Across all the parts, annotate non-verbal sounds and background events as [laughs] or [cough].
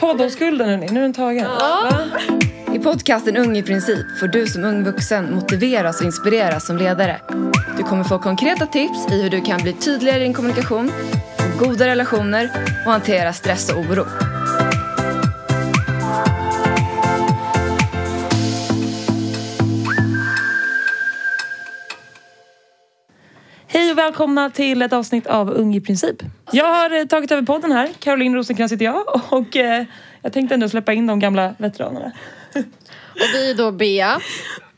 Poddoskulden hörni, nu är den tagen. Va? I podcasten Ung i princip får du som ung vuxen motiveras och inspireras som ledare. Du kommer få konkreta tips i hur du kan bli tydligare i din kommunikation, få goda relationer och hantera stress och oro. Välkomna till ett avsnitt av Ung i princip. Jag har eh, tagit över podden här. Caroline Rosenkrantz heter jag och eh, jag tänkte ändå släppa in de gamla veteranerna. Och vi är då Bea.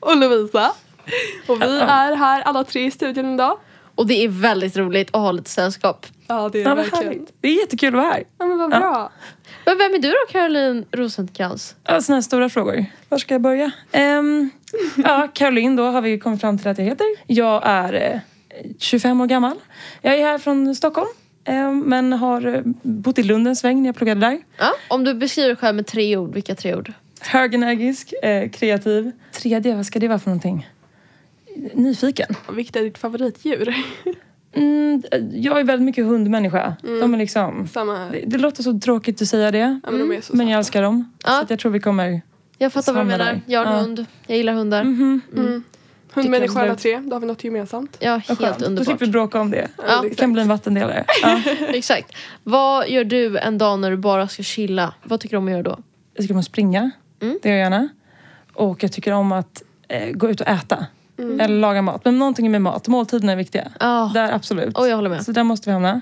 och Lovisa. Och vi är här alla tre i studion idag. Och det är väldigt roligt att ha lite sällskap. Ja, det är Ja, verkligen. härligt. Det är jättekul att vara här. Ja, men vad bra. Men vem är du då Caroline Rosenkrantz? Ja, såna här stora frågor. Var ska jag börja? Ehm, ja, Caroline då har vi kommit fram till att jag heter. Jag är eh, 25 år gammal. Jag är här från Stockholm. ehm, men har eh, bott i Lund en sväng när jag pluggade där. Ja, om du beskriver dig själv med tre ord, vilka tre ord? Högenergisk, eh, kreativ. Tredje, vad ska det vara för någonting? Nyfiken. Vilket är ditt favoritdjur? Mm, jag är väldigt mycket hundmänniska. De är liksom... Samma här. Det, det låter så tråkigt att säga det. Ja, men de är så Men jag älskar dem. Ja. Så att jag tror vi kommer... Jag fattar vad du menar. Jag har en Ja. hund. Jag gillar hundar. Mhm. Mm. Hundmänniskor alla tre, då har vi något gemensamt. Ja, helt skönt. Då underbart. slipper vi bråka om det. Ja. Det kan bli en vattendelare. Ja. [laughs] Exakt. Vad gör du en dag när du bara ska chilla? Vad tycker du om att göra då? Jag tycker om att springa. Mm. Det gör jag gärna. Och jag tycker om att eh, gå ut och äta. Eller laga mat. Men någonting med mat. Måltiderna är viktiga. Ja, Där absolut. och jag håller med. Så där måste vi hamna.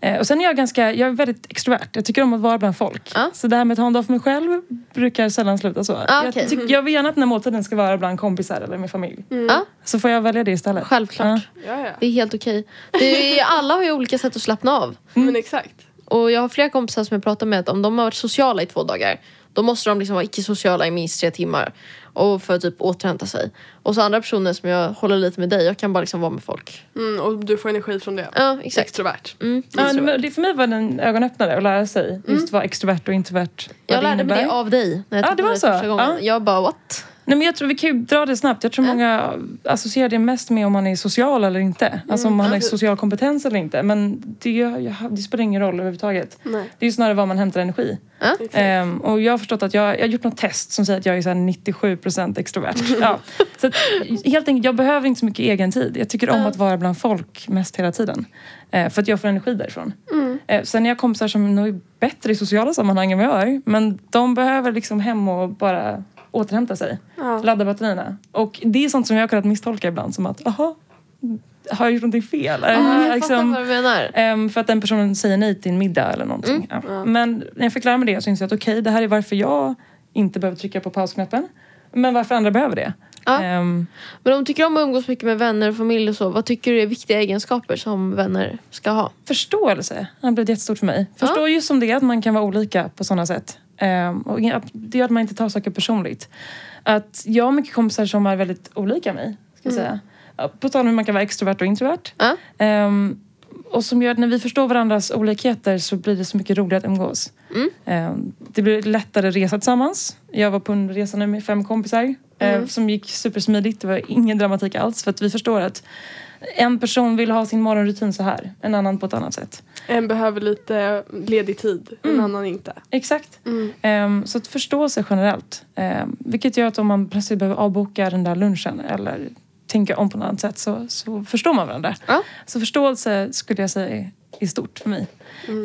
Eh, och sen är jag ganska, jag är väldigt extrovert. Jag tycker om att vara bland folk. Ja. Så det här med att ha en dag för mig själv brukar sällan sluta så. Ah, okej. jag, tycker, jag vill gärna att den här måltiden ska vara bland kompisar eller med familj. Ja, Så får jag välja det istället. självklart. Ja, ja. Det är helt okej. Är, alla har ju olika sätt att slappna av. Men exakt. Och jag har flera kompisar som jag pratar med att om de har varit sociala i två dagar då måste de liksom vara icke-sociala i minst tre timmar. Och för att typ återhämta sig. Och så andra personer som jag håller lite med dig, jag kan bara liksom vara med folk. Mm, och du får energi från det. Ja, exakt. Extrovert. Mm. Ja, det, för mig var det en ögonöppnare att lära sig just vad extrovert och introvert vad Jag lärde mig det av dig när jag Ja, det var så? första gången. Ja. Jag bara what? Nej, men jag tror vi kan ju dra det snabbt. Jag tror många associerar det mest med om man är social eller inte. Alltså om man har social kompetens eller inte. Men det, det spelar ingen roll överhuvudtaget. Nej. Det är ju snarare var man hämtar energi. Exakt. Ehm, och jag har förstått att jag, jag har gjort något test som säger att jag är så här 97% extrovert. [laughs] ja. Så att, helt enkelt, jag behöver inte så mycket egen tid. Jag tycker om att vara bland folk mest hela tiden. Eh, för att jag får energi därifrån. Eh, sen är jag kompisar som nog är bättre i sociala sammanhang än vad jag är. Men de behöver liksom hem och bara återhämta sig. Ja. Ladda batterierna. Och det är sånt som jag har kunnat misstolka ibland som att, aha, har jag gjort någonting fel? Ja, jag Liksom, vad du menar. Ehm, för att den personen säger nej till en middag eller någonting. Ja. Men när jag fick lära mig det så insåg jag att okej, det här är varför jag inte behöver trycka på pausknappen. Men varför andra behöver det. Ja. Ehm, Men om du tycker om att umgås mycket med vänner och familj och så, vad tycker du är viktiga egenskaper som vänner ska ha? förståelse har blivit jättestort för mig. Förstå just som det är att man kan vara olika på sådana sätt. Ehm, och det gör att man inte tar saker personligt. Att jag har mycket kompisar som är väldigt olika mig. Ska jag säga. På tal om hur man kan vara extrovert och introvert. Ja. Ehm, och som gör att när vi förstår varandras olikheter så blir det så mycket roligare att umgås. Ehm, det blir lättare att resa tillsammans. Jag var på en resa nu med fem kompisar eh, som gick supersmidigt. Det var ingen dramatik alls för att vi förstår att en person vill ha sin morgonrutin så här, en annan på ett annat sätt. En behöver lite ledig tid, en annan inte. Exakt. Mm. Ehm, så att förstå sig generellt. Um, vilket gör att om man plötsligt behöver avboka den där lunchen eller tänka om på något annat sätt så, så förstår man varandra. Ja. Så förståelse skulle jag säga är- stort för mig.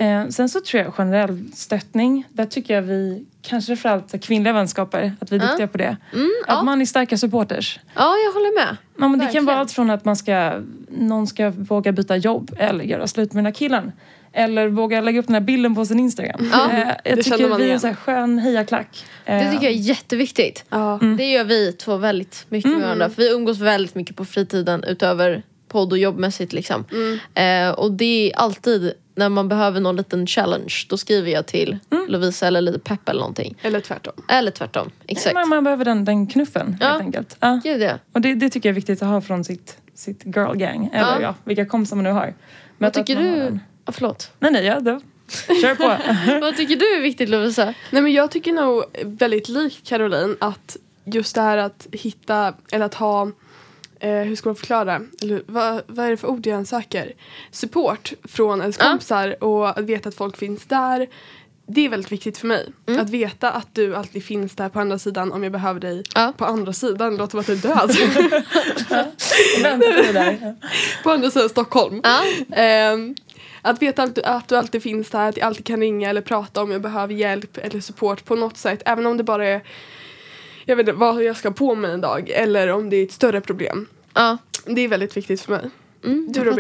Ehm, sen så tror jag generell stöttning, där tycker jag vi, kanske framförallt kvinnliga vänskaper, att vi är Ja. duktiga på det. Mm, Att ja. man är starka supporters. ja, jag håller med. Ja, men det kan vara allt från att man ska, någon ska våga byta jobb eller göra slut med den här killen. Eller våga lägga upp den här bilden på sin Instagram. Ja, Eh, jag det tycker man vi är en så här skön hejaklack. Det Eh, tycker jag är jätteviktigt. Ja. Det gör vi två väldigt mycket med varandra. För vi umgås väldigt mycket på fritiden utöver podd och jobbmässigt liksom. Eh, och det är alltid när man behöver någon liten challenge, då skriver jag till Lovisa eller lite pepp eller någonting. Eller tvärtom. Eller tvärtom. Exakt. Man, man behöver den, den knuffen Ja. helt enkelt. Ja. Gud ja. Och det, det tycker jag är viktigt att ha från sitt, sitt girl gang. Eller Ja. ja, vilka kompisar man nu har. Men Vad tycker du? Ja, förlåt. Nej, nej, ja, då. Kör på. [laughs] Vad tycker du är viktigt Lovisa? Nej men jag tycker nog väldigt lik Caroline att just det här att hitta eller att ha eh, hur ska man förklara? Eller vad, vad är det för ord jag söker? Support från ens Ja. kompisar och att veta att folk finns där. det är väldigt viktigt för mig. Att veta att du alltid finns där på andra sidan om jag behöver dig Ja. på andra sidan. Det låter som att du är död. [laughs] På andra sidan Stockholm. Ehm, att veta att du, att du alltid finns där, att jag alltid kan ringa eller prata om jag behöver hjälp eller support på något sätt. Även om det bara är jag vet inte, vad jag ska på mig en dag eller om det är ett större problem. Ja. Det är väldigt viktigt för mig. Mm, Du då.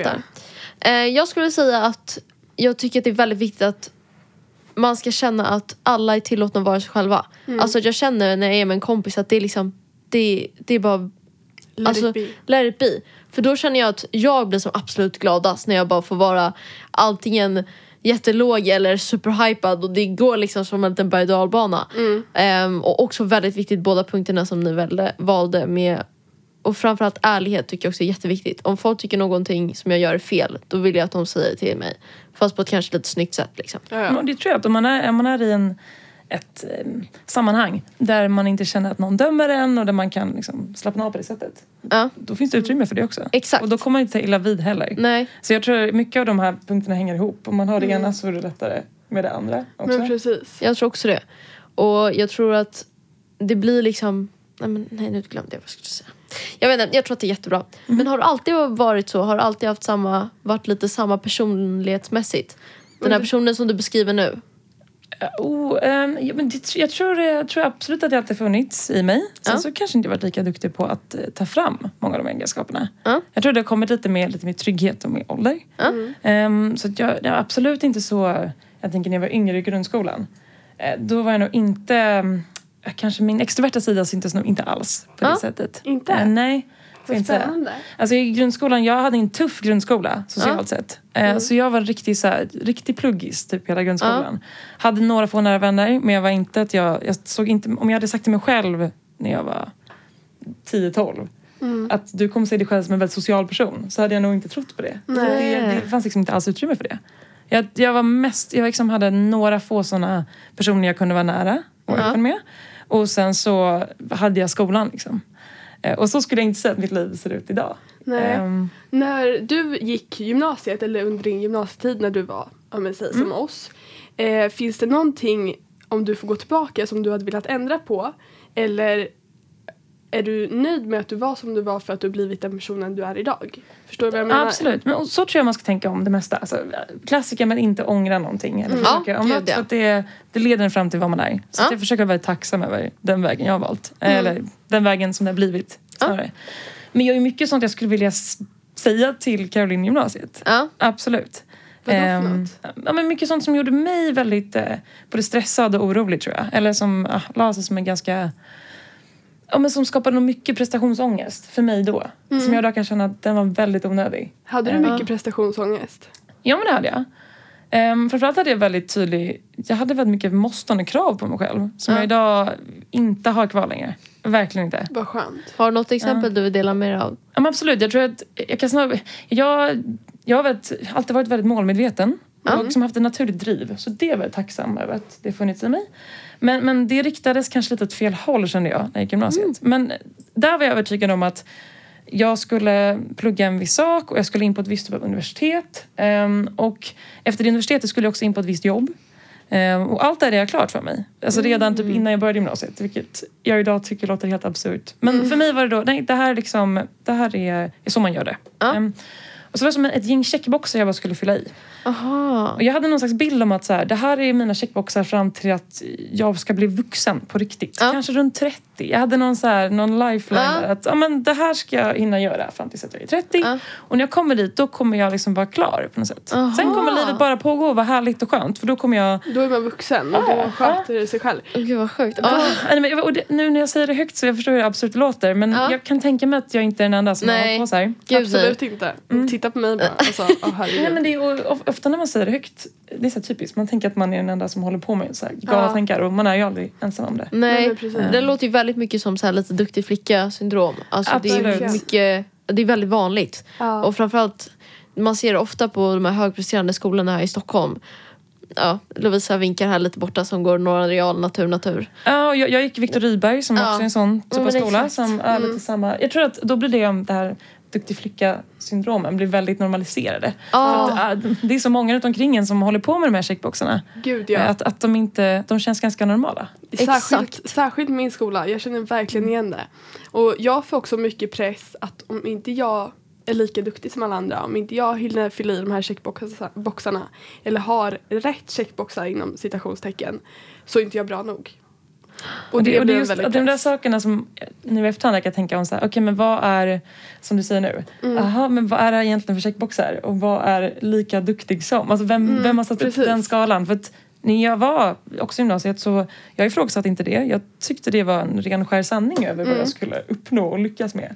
Eh, jag skulle säga att jag tycker att det är väldigt viktigt att man ska känna att alla är tillåtna att vara sig själva. Mm. Alltså jag känner när jag är med en kompis att det är liksom det, det är bara Let alltså, it be. let it be. För då känner jag att jag blir som absolut gladast när jag bara får vara antingen jättelåg eller superhypad och det går liksom som en liten berg och. Mm. Ehm, och också väldigt viktigt båda punkterna som ni valde med och framförallt ärlighet tycker jag också är jätteviktigt. Om folk tycker någonting som jag gör är fel, då vill jag att de säger det till mig. Fast på ett kanske lite snyggt sätt liksom. Ja, ja. Det tror jag att om man är, om man är i en, ett eh, sammanhang där man inte känner att någon dömer en och där man kan liksom, slappna av på det sättet. Ja, Då finns det utrymme för det också. Exakt. Och då kommer man inte ta illa vid heller. nej. Så jag tror att mycket av de här punkterna hänger ihop. Om man har det ena så är det lättare med det andra också. Men precis. Jag tror också det. Och jag tror att det blir liksom... Nej, men, nej nu glömde jag vad jag skulle säga. Jag vet inte, jag tror att det är jättebra. Men har du alltid varit så? Har du alltid haft samma, varit lite samma personlighetsmässigt? Den här personen som du beskriver nu? Oh, ehm, ja, men det, jag, tror, det- jag tror absolut att det alltid funnits i mig. Sen Ja. så kanske inte jag varit lika duktig på att eh, ta fram många av de egenskaperna. Ja. Jag tror det har kommit lite mer, lite mer trygghet och mer ålder. Ja. Ehm, så jag, jag absolut inte så... Jag tänker när jag var yngre i grundskolan. Eh, då var jag nog inte... mm, Kanske min extroverta sida syntes nog inte alls på Ja. det sättet. Inte? Eh, nej. Vad spännande. Alltså i grundskolan, jag hade en tuff grundskola socialt sett. Eh, Så jag var så här, riktigt pluggis typ hela grundskolan. Hade några få nära vänner men jag var inte att jag, jag såg inte, om jag hade sagt till mig själv när jag var 10-12 att du kommer se dig själv som en väldigt social person så hade jag nog inte trott på det. Nej. Det, det fanns liksom inte alls utrymme för det. Jag, jag var mest, jag liksom hade några få sådana personer jag kunde vara nära och Ja. öppen med. Och sen så hade jag skolan liksom. Eh, Och så skulle jag inte säga att mitt liv ser ut idag. Ehm, När du gick gymnasiet eller under din gymnasietid när du var, om man säger som oss. Eh, finns det någonting, om du får gå tillbaka, som du hade velat ändra på? Eller är du nöjd med att du var som du var för att du blivit den personen du är idag? Förstår du vad jag menar? Absolut, men så tror jag man ska tänka om det mesta. Alltså, klassiker men inte ångra någonting. Eller Mm. försöka, Ja, om ja. för att det, det leder en fram till vad man är. Så Ja. att jag försöker vara tacksam över den vägen jag har valt. Eller den vägen som det har blivit snarare. Men jag är mycket sånt jag skulle vilja säga till Caroline gymnasiet. Ja. Absolut. Ehm, ja, men mycket sånt som gjorde mig väldigt eh, både stressad och orolig tror jag. Eller som ah, la sig som en ganska... Ja, men som skapade nog mycket prestationsångest för mig då. Som jag idag kan känna att den var väldigt onödig. Hade du Ja. mycket prestationsångest? Ja men det hade jag. Um, framförallt hade jag väldigt tydlig, jag hade väldigt mycket måstande krav på mig själv. Som Ja. jag idag inte har kvar längre. Verkligen inte. Vad skönt. Har du något exempel du vill dela med dig av? Ja, men absolut, jag tror att jag kan snarare... Jag, jag har väldigt, alltid varit väldigt målmedveten. Och liksom haft ett naturligt driv. Så det är jag väldigt tacksam över att det funnits i mig. Men, men det riktades kanske lite åt fel håll kände jag när jag gick gymnasiet. Men där var jag övertygad om att jag skulle plugga en viss sak och jag skulle in på ett visst typ av universitet. Ehm, och efter universitetet skulle jag också in på ett visst jobb. Ehm, och allt det hade jag klart för mig. Alltså redan typ innan jag började gymnasiet. Vilket jag idag tycker låter helt absurt. Men för mig var det då, nej det här, är liksom, det här är, är så man gör det. Ja. Ehm, och så var det som ett gäng checkboxar jag bara skulle fylla i. Aha. Och jag hade någon slags bild om att så här, det här är mina checkboxar fram till att jag ska bli vuxen på riktigt. Ja. Kanske runt 30. Jag hade någon, så här, någon lifeline Ja. där. Att ja, men det här ska jag hinna göra fram tills att jag är 30. Ja. Och när jag kommer dit då kommer jag liksom vara klar på något sätt. Aha. Sen kommer livet bara pågå och vara härligt och skönt. För då kommer jag... Då är man vuxen och då sköter det sig själv. Gud vad sjukt. Och det, nu när jag säger det högt så jag förstår hur absurt det låter. Men Ja. jag kan tänka mig att jag inte är den enda som har Nej. hållit på så här. Gud, Absolut inte. Titta på mig bara. Alltså, oh. Nej, men det är, och, of- ofta när man säger det högt, det är så typiskt. Man tänker att man är den enda som håller på med så här galna Ja. tankar och man är ju aldrig ensam om det. Nej, Nej, precis. det låter ju väldigt mycket som så här lite duktig flicka syndrom. Alltså det är Absolut. mycket, det är väldigt vanligt. Ja. Och framförallt, man ser det ofta på de här högpresterande skolorna här i Stockholm. Ja, Lovisa vinkar här lite borta som går Norra Real Natur Natur. Ja, och jag, jag gick Viktor Rydberg som Ja. också är en sån typ av skola som är lite samma. Jag tror att då blir det om det här duktig flicka-syndromen blir väldigt normaliserade. För att, äh, det är så många runt omkring en som håller på med de här checkboxarna. Gud ja. Att, att de inte, de känns ganska normala. Särskilt, Exakt. särskilt min skola, jag känner verkligen igen det. Och jag får också mycket press att om inte jag är lika duktig som alla andra, om inte jag hinner fylla i de här checkboxarna eller har rätt checkboxar inom citationstecken så är inte jag bra nog. Och det, och det är just väldig de där sakerna som nu i efterhand jag kan tänka om så här, okej men vad är, som du säger nu, Mm. aha, men vad är det egentligen för checkboxar och vad är lika duktig som? Alltså vem, Mm, vem har satt precis. upp den skalan? För att när jag var också i gymnasiet så jag ifrågasatte inte det. Jag tyckte det var en ren skär sanning över vad Mm. jag skulle uppnå och lyckas med.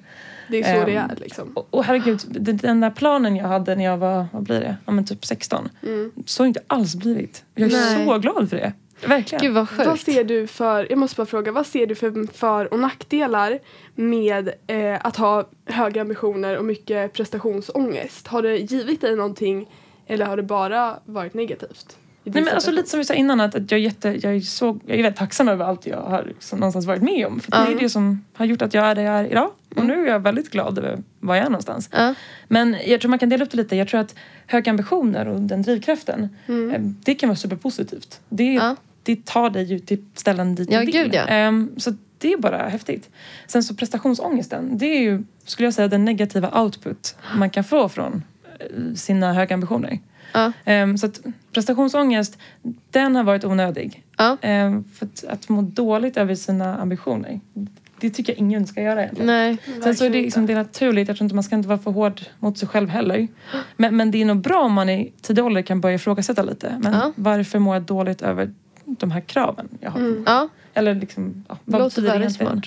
Det är så det Ehm, är liksom. Och, och herregud, den, den där planen jag hade när jag var, vad blir det, ja men typ 16. Mm. Så har det inte alls blivit. Jag är Nej. så glad för det. Verkligen. Gud vad Vad sjukt. ser du för, jag måste bara fråga, vad ser du för för och nackdelar med eh, att ha höga ambitioner och mycket prestationsångest? Har det givit dig någonting eller har det bara varit negativt? Nej, men alltså, lite som vi sa innan, att, att jag, är jätte, jag, är så, jag är väldigt tacksam över allt jag har liksom, någonstans varit med om. För det är det som har gjort att jag är där jag är idag. Och nu är jag väldigt glad över var jag är någonstans. Ja. Men jag tror man kan dela upp det lite. Jag tror att höga ambitioner och den drivkraften, Mm. eh, det kan vara superpositivt. Det, Det tar dig ju till ställen dit Ja, du vill. gud, ja. Ehm, så det är bara häftigt. Sen så prestationsångesten, det är ju, skulle jag säga, den negativa output man kan få från eh, sina höga ambitioner. Ja. Ehm, så att prestationsångest, den har varit onödig. Ja. Ehm, för att, att må dåligt över sina ambitioner, det tycker jag ingen ska göra egentligen. Nej. Sen så är det, liksom, det är naturligt, jag tror inte man ska inte vara för hård mot sig själv heller. Men, men det är nog bra om man i tidig ålder kan börja ifrågasätta lite. Men Ja. varför mår jag dåligt över de här kraven jag har? Mm. Ja. Eller liksom, ja, vad låter betyder det väldigt smart.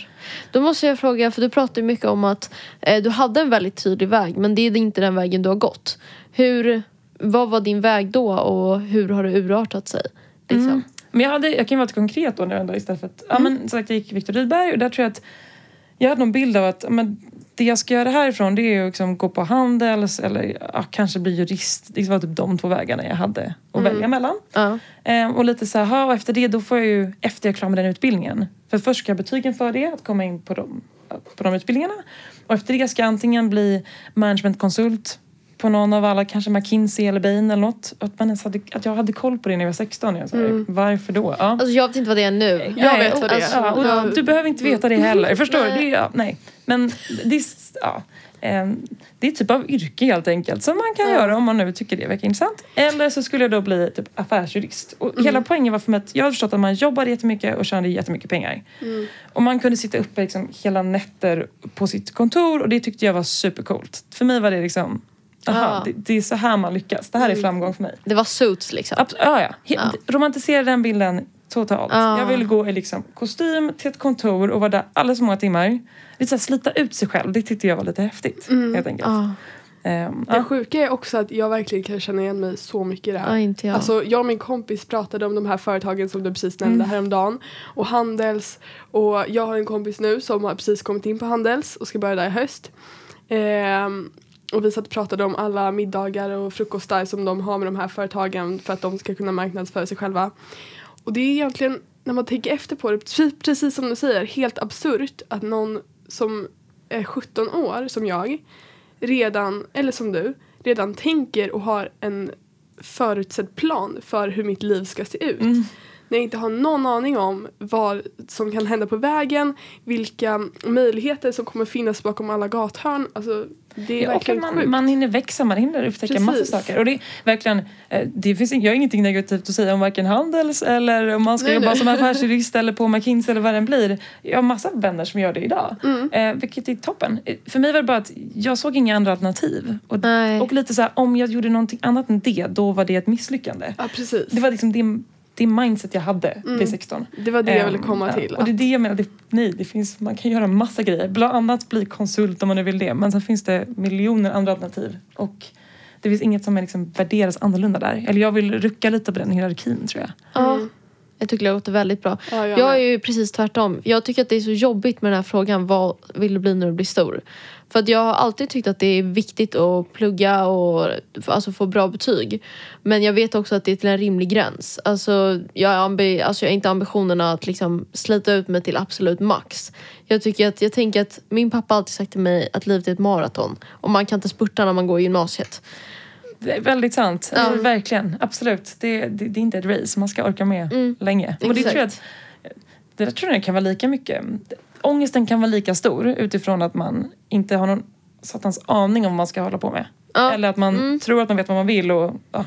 Då måste jag fråga, för du pratar ju mycket om att eh, du hade en väldigt tydlig väg men det är inte den vägen du har gått. Hur, vad var din väg då och hur har det urartat sig? Liksom? Mm. Men jag, hade, jag kan ju vara lite konkret då nu ändå istället för att, ja men som sagt jag gick Viktor Rydberg och där tror jag att jag hade någon bild av att men, det jag ska göra härifrån det är att liksom gå på Handels eller ja, kanske bli jurist. Det var typ de två vägarna jag hade att välja mellan. Ja. Ehm, och lite så här, ha, och efter det då får jag ju, efter jag är klar med den utbildningen. För först ska jag betygen för det, att komma in på de, på de utbildningarna. Och efter det ska jag antingen bli managementkonsult på någon av alla, kanske McKinsey eller Bain eller något. Att, man ens hade, att jag hade koll på det när jag var 16. Jag sa, Varför då? Ja. Alltså jag vet inte vad det är nu. Jag Nej, vet vad det är. alltså, Ja, du behöver inte veta det heller. Förstår du? Nej. Det är, ja, nej. Men det är, ja, ehm, det är typ av yrke helt enkelt som man kan Ja. göra om man nu tycker det verkar intressant. Eller så skulle jag då bli typ affärsjurist. Och hela poängen var för mig att jag har förstått att man jobbade jättemycket och tjänade jättemycket pengar. Och man kunde sitta uppe liksom hela nätter på sitt kontor och det tyckte jag var supercoolt. För mig var det liksom, aha, Ja. det, det är så här man lyckas. Det här är framgång för mig. Det var suits liksom. Abs- ja, ja. He- Ja. Romantisera den bilden totalt. Ja. Jag vill gå i liksom kostym till ett kontor och vara där alldeles för många timmar. Lite så här, slita ut sig själv. Det tyckte jag var lite häftigt. Helt enkelt. Ja, Ehm, Det sjuka är också att jag verkligen kan känna igen mig så mycket i det här. ja, inte jag. Alltså, jag och min kompis pratade om de här företagen som du precis nämnde häromdagen. Och Handels. Och jag har en kompis nu som har precis kommit in på Handels och ska börja där i höst. Ehm, och vi satt och pratade om alla middagar och frukostar som de har med de här företagen för att de ska kunna marknadsföra sig själva. Och det är egentligen, när man tänker efter på det, precis, som du säger, helt absurt att någon som är 17 år, som jag, redan, eller som du, redan tänker och har en förutsedd plan för hur mitt liv ska se ut. Mm. När jag inte har någon aning om vad som kan hända på vägen, vilka möjligheter som kommer finnas bakom alla gathörn. Alltså, det är Ja, man, man hinner växa, man hinner upptäcka massa Precis. saker. Och det är verkligen, eh, det finns, jag har ingenting negativt att säga om varken Handels eller om man ska Nej, jobba nej. som [laughs] affärsjurist eller på McKinsey eller vad den blir. Jag har massa vänner som gör det idag. Mm. Eh, vilket är toppen. Eh, För mig var det bara att jag såg inga andra alternativ. Och, och lite så här, om jag gjorde någonting annat än det, då var det ett misslyckande. Ja, precis. Det var liksom det, det mindset jag hade vid 16. Det var det jag ville Ehm, komma ja, till. Och det är det jag menar, det, nej, det finns, man kan göra massa grejer. Bland annat bli konsult om man nu vill det. Men sen finns det miljoner andra alternativ. Och det finns inget som är liksom värderas annorlunda där. Eller jag vill rucka lite på den hierarkin tror jag. Ja. Mm. Jag tycker det låter väldigt bra. Ja, jag jag är ju precis tvärtom. Jag tycker att det är så jobbigt med den här frågan. Vad vill du bli när du blir stor? För att jag har alltid tyckt att det är viktigt att plugga och alltså få bra betyg. Men jag vet också att det är till en rimlig gräns. Alltså, jag, ambi- alltså, jag har inte ambitionerna att liksom slita ut mig till absolut max. Jag, tycker att, jag tänker att min pappa alltid sagt till mig att livet är ett maraton. Och man kan inte spurta när man går i gymnasiet. Det är väldigt sant. Ja. Alltså, verkligen. Absolut. Det, det, det är inte ett race. Man ska orka med Mm. länge. Och det tror jag, att, det där tror jag kan vara lika mycket. Ångesten kan vara lika stor utifrån att man inte har någon satans aning om vad man ska hålla på med. Ja. Eller att man Mm. tror att man vet vad man vill och ja,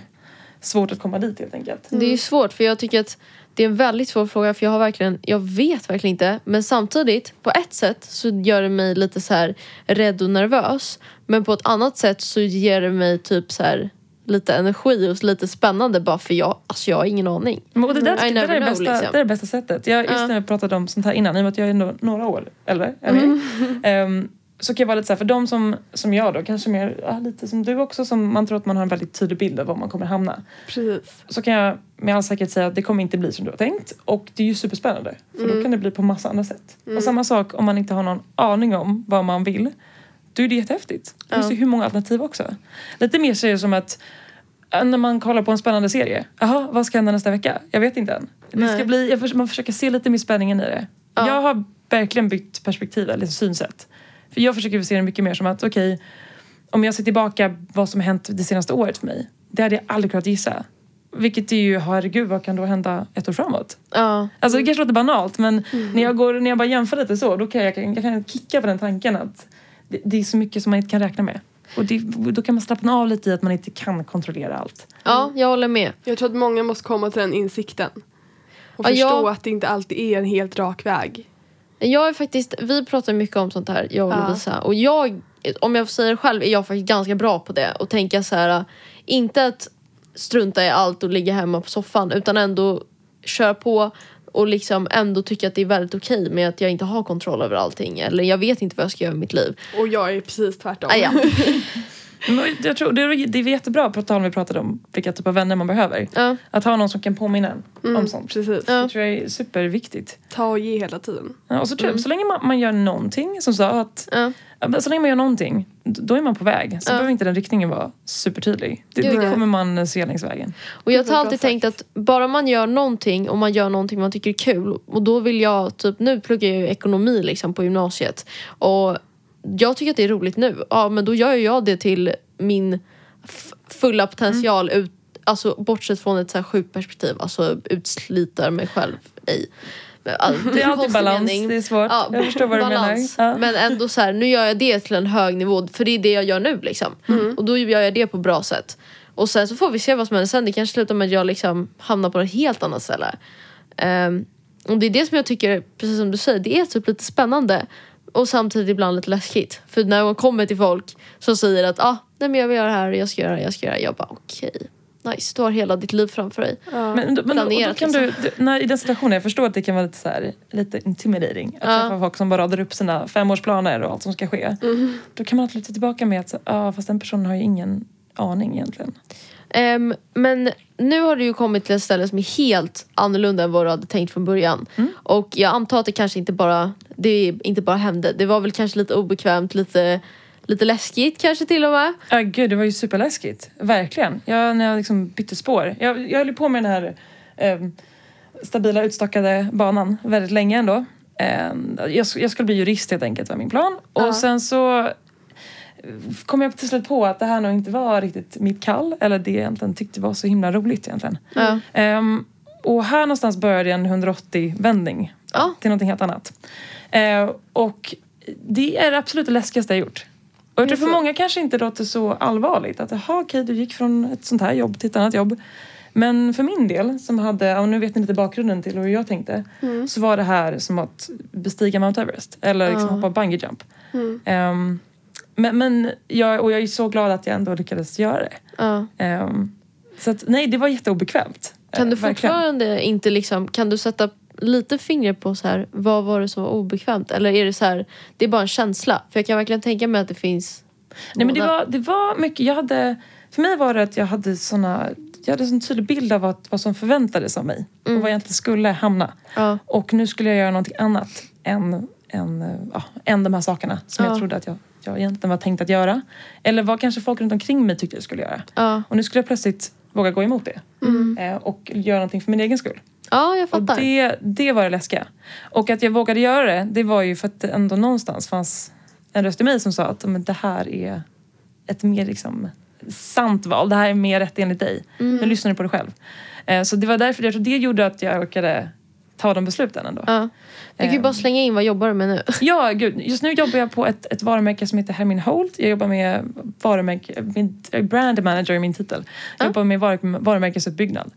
svårt att komma dit helt enkelt. Det är ju svårt för jag tycker att det är en väldigt svår fråga för jag har verkligen, jag vet verkligen inte. Men samtidigt, på ett sätt så gör det mig lite så här rädd och nervös. Men på ett annat sätt så ger det mig typ så här lite energi och lite spännande bara för jag, alltså jag har ingen aning. Men, och det, där, I det, där är det, bästa, liksom. det är det bästa sättet. Jag, just Ja. när vi pratade om sånt här innan, i och med att jag är några år äldre Mm. ehm, så kan jag vara lite så här, för de som, som jag då, kanske mer ja, lite som du också, som man tror att man har en väldigt tydlig bild av var man kommer hamna. Precis. Så kan jag med all säkerhet säga att det kommer inte bli som du har tänkt. Och det är ju superspännande. För Mm. då kan det bli på massa andra sätt. Och samma sak om man inte har någon aning om vad man vill. Då är det jättehäftigt. Det finns ju hur många alternativ också. Lite mer ser det som att äh, när man kollar på en spännande serie. Jaha, vad ska hända nästa vecka? Jag vet inte än. Det ska bli, jag man försöker se lite mer spänningen i det. Ja. Jag har verkligen bytt perspektiv, eller synsätt. För jag försöker se det mycket mer som att okej, om jag ser tillbaka vad som har hänt det senaste året för mig. Det hade jag aldrig kunnat gissa. Vilket är ju, herregud, vad kan då hända ett år framåt? Ja, Alltså det kanske låter banalt men när, jag går, när jag bara jämför lite så då kan jag, jag, kan kicka på den tanken att det, det är så mycket som man inte kan räkna med. Och det, då kan man slappna av lite i att man inte kan kontrollera allt. ja jag håller med. Jag tror att många måste komma till den insikten. Och Ja, förstå jag- att det inte alltid är en helt rak väg. Jag är faktiskt, vi pratar mycket om sånt här, jag och Ja. Lovisa. Och jag, om jag det själv, är jag faktiskt ganska bra på det. Och tänka så här, inte att strunta i allt och ligga hemma på soffan. Utan ändå köra på och liksom ändå tycka att det är väldigt okej med att jag inte har kontroll över allting. Eller jag vet inte vad jag ska göra i mitt liv. Och jag är precis tvärtom. Ah, ja. [laughs] Jag tror, det, är, det är jättebra, på tal om vi pratade om vilka typ av vänner man behöver. Ja. Att ha någon som kan påminna en Mm, om sånt. Precis. Ja. Det tror jag är superviktigt. Ta och ge hela tiden. Ja, och så tror jag, så länge man, man gör någonting, som sa att Ja. Så länge man gör någonting, då är man på väg. Så Ja. behöver inte den riktningen vara supertydlig. Det, det kommer man se längs vägen. Och jag har alltid sagt. tänkt att bara man gör någonting och man gör någonting man tycker är kul och då vill jag, typ nu pluggar jag ju ekonomi liksom på gymnasiet och jag tycker att det är roligt nu. Ja men då gör jag det till min fulla potential ut, alltså bortsett från ett så här sjukt perspektiv, alltså utslitar mig själv i. All, Det är alltid balans, mening. det är svårt. Ja, jag förstår vad du menar. Ja. Men ändå så här, nu gör jag det till en hög nivå för det är det jag gör nu liksom. Mm. Och då gör jag det på bra sätt. Och sen så får vi se vad som händer sen. Det kanske slutar med att jag liksom hamnar på ett helt annat ställe. Ehm, och det är det som jag tycker, precis som du säger, det är typ lite spännande. Och samtidigt ibland lite läskigt. För när man kommer till folk som säger att ah, nej men jag vill göra det här, jag ska göra det jag ska göra det. Jag bara okej, nice. Du har hela ditt liv framför dig. Ja. Men, men då, och då planerat, kan du, du, när, i den situationen, jag förstår att det kan vara lite, så här, lite intimidating. Att Ja. träffa folk som bara radar upp sina femårsplaner och allt som ska ske. Då kan man alltid luta tillbaka med att ah, fast den personen har ju ingen aning egentligen. Ehm, men nu har du ju kommit till ett ställe som är helt annorlunda än vad du hade tänkt från början. Och jag antar att det kanske inte bara, det inte bara hände. Det var väl kanske lite obekvämt, lite, lite läskigt kanske till och med. Ja, gud, det var ju superläskigt. Verkligen. Jag, när jag liksom bytte spår. Jag, jag höll på med den här eh, stabila utstakade banan väldigt länge ändå. Eh, jag, jag skulle bli jurist helt enkelt var min plan. Och Ja. sen så kom jag till slut på att det här nog inte var riktigt mitt kall. Eller det jag egentligen tyckte var så himla roligt egentligen. Ja. Ehm, och här någonstans började en 180-vändning Ja. till någonting helt annat. Eh, och det är absolut det läskigaste jag gjort. Och jag tror för så? många kanske inte låter så allvarligt. Att jaha, okej, du gick från ett sånt här jobb till ett annat jobb. Men för min del, som hade, och nu vet ni lite bakgrunden till hur jag tänkte. Så var det här som att bestiga Mount Everest. Eller liksom Ja. hoppa bungee jump. Ehm, men men jag, och jag är så glad att jag ändå lyckades göra det. Ja. Ehm, så att, nej, det var jätteobekvämt. Kan du Eh, verkligen. fortfarande inte liksom, kan du sätta lite fingret på så här, vad var det som var obekvämt? Eller är det så här, det är bara en känsla? För jag kan verkligen tänka mig att det finns Nej men det var, det var mycket, jag hade, för mig var det att jag hade såna jag hade en tydlig bild av vad, vad som förväntades av mig. Och var jag egentligen skulle hamna. Ja. Och nu skulle jag göra någonting annat än, än, ja, än de här sakerna som Ja. jag trodde att jag, jag egentligen var tänkt att göra. Eller vad kanske folk runt omkring mig tyckte jag skulle göra. Och nu skulle jag plötsligt våga gå emot det. Eh, och göra någonting för min egen skull. Ja, jag Och fattar. det, det var det läskiga. Och att jag vågade göra det, det var ju för att det ändå någonstans fanns en röst i mig som sa att men det här är ett mer liksom sant val. Det här är mer rätt enligt dig. Mm. Nu lyssnar du på dig själv. Eh, Så det var därför jag tror det gjorde att jag orkade ta de besluten ändå. Ja. Du kan ju Ehm. bara slänga in vad jobbar du med nu. [laughs] Ja, gud. Just nu jobbar jag på ett, ett varumärke som heter Hermin Holt. Jag jobbar med varumärke, min, är brand manager i min titel. Jag jobbar med var, varumärkesuppbyggnad.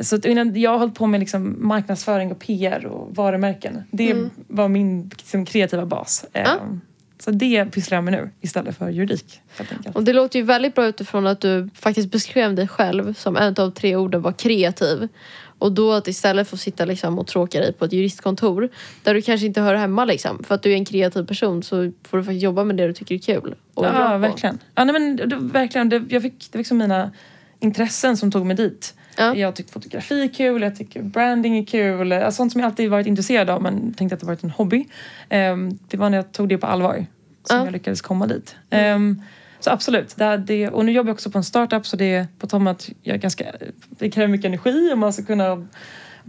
Så att innan, jag har hållit på med liksom marknadsföring och PR och varumärken. Det var min liksom, kreativa bas. Ehm, Så det pysslar jag med nu istället för juridik. Och det låter ju väldigt bra utifrån att du faktiskt beskrev dig själv som en av tre orden var kreativ. Och då att istället få sitta liksom och tråka dig på ett juristkontor där du kanske inte hör hemma liksom. För att du är en kreativ person så får du faktiskt jobba med det du tycker är kul. Och Ja, verkligen. Ja, nej, men, det, verkligen det, jag fick, det var liksom mina intressen som tog mig dit. Ja. Jag tyckte fotografi är kul, jag tycker branding är kul. Alltså, sånt som jag alltid varit intresserad av men tänkte att det varit en hobby. Ehm, det var när jag tog det på allvar som Ja. jag lyckades komma dit. Ehm, så absolut. Det, det, och nu jobbar jag också på en startup så det på tal om att jag är ganska, det kräver mycket energi om man ska kunna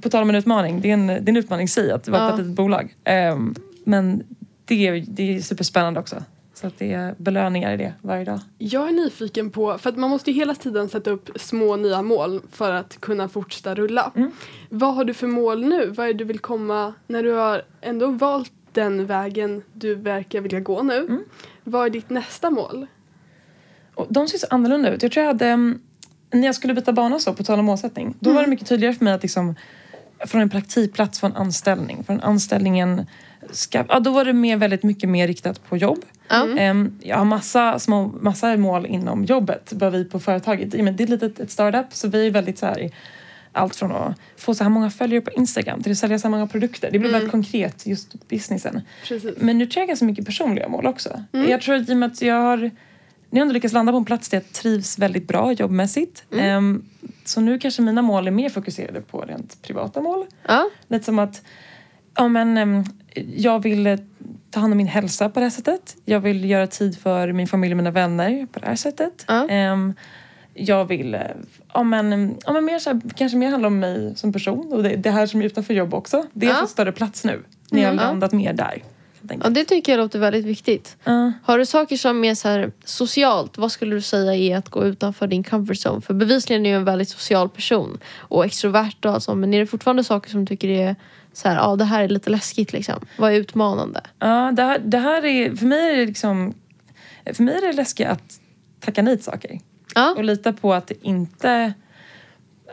på tal om en utmaning, det är en, det är en utmaning i sig att vara Ja. på ett litet bolag. Ehm, men det är, det är superspännande också. Så att det är belöningar i det varje dag. Jag är nyfiken på, för att man måste ju hela tiden sätta upp små nya mål för att kunna fortsätta rulla. Mm. Vad har du för mål nu? Vad är det du vill komma, när du har ändå valt den vägen du verkar vilja gå nu. Mm. Vad är ditt nästa mål? Och de ser så annorlunda ut. Jag tror jag hade, mm, när jag skulle byta bana så, på tal om målsättning, då var det mycket tydligare för mig att liksom, från en praktikplats få en anställning. Från anställningen, ska, ja, då var det mer, väldigt mycket mer riktat på jobb. Ehm, Jag har massa, små, massa mål inom jobbet, vad vi på företaget. Det är lite ett, startup, så vi är väldigt så här, allt från att få så här många följare på Instagram till att sälja så här många produkter. Det blir väldigt konkret, just businessen. Precis. Men nu tror jag ganska mycket personliga mål också. Jag tror att i och med att jag har nu har jag ändå lyckats landa på en plats där jag trivs väldigt bra jobbmässigt. Ehm, så nu kanske mina mål är mer fokuserade på rent privata mål. Ja. Lite som att ja, men, ehm, jag vill eh, ta hand om min hälsa på det här sättet. Jag vill göra tid för min familj och mina vänner på det här sättet. Ja. Ehm, jag vill, eh, ja men, ja, men mer så här, kanske mer handla om mig som person och det, det här som är utanför jobb också. Det har Ja. fått större plats nu när jag har Mm, landat mer där. Ja, det tycker jag låter väldigt viktigt. Ja. Har du saker som är så här socialt, vad skulle du säga är att gå utanför din comfort zone? För bevisligen är du en väldigt social person och extrovert och allt sånt. Men är det fortfarande saker som du tycker är så här, ja det här är lite läskigt liksom? Vad är utmanande? Ja, det här, det här är, för mig är det liksom, för mig är det läskigt att tacka nej till saker. Ja, Och lita på att inte,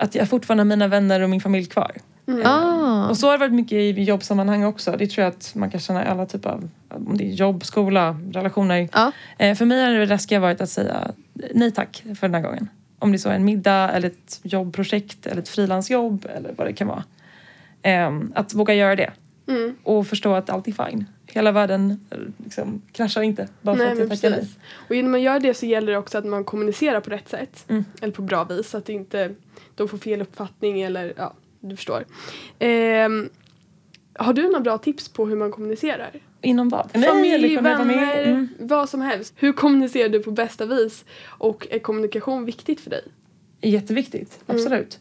att jag fortfarande har mina vänner och min familj kvar. Ah. Och så har det varit mycket i jobbsammanhang också. Det tror jag att man kan känna i alla typer av, om det är jobb, skola, relationer. ja. Eh, för mig har det läskiga varit att säga nej tack för den här gången. Om det så är en middag eller ett jobbprojekt eller ett frilansjobb eller vad det kan vara. Eh, att våga göra det. Mm. Och förstå att allt är fine. Hela världen eh, liksom, kraschar inte bara för Nej, att jag tackar nej. Och genom att göra det så gäller det också att man kommunicerar på rätt sätt. Mm. Eller på bra vis så att inte de får fel uppfattning eller ja, du förstår. Ehm, har du några bra tips på hur man kommunicerar? Inom vad? Familj, vänner, Mm. vad som helst. Hur kommunicerar du på bästa vis? Och är kommunikation viktigt för dig? Jätteviktigt, Mm. absolut.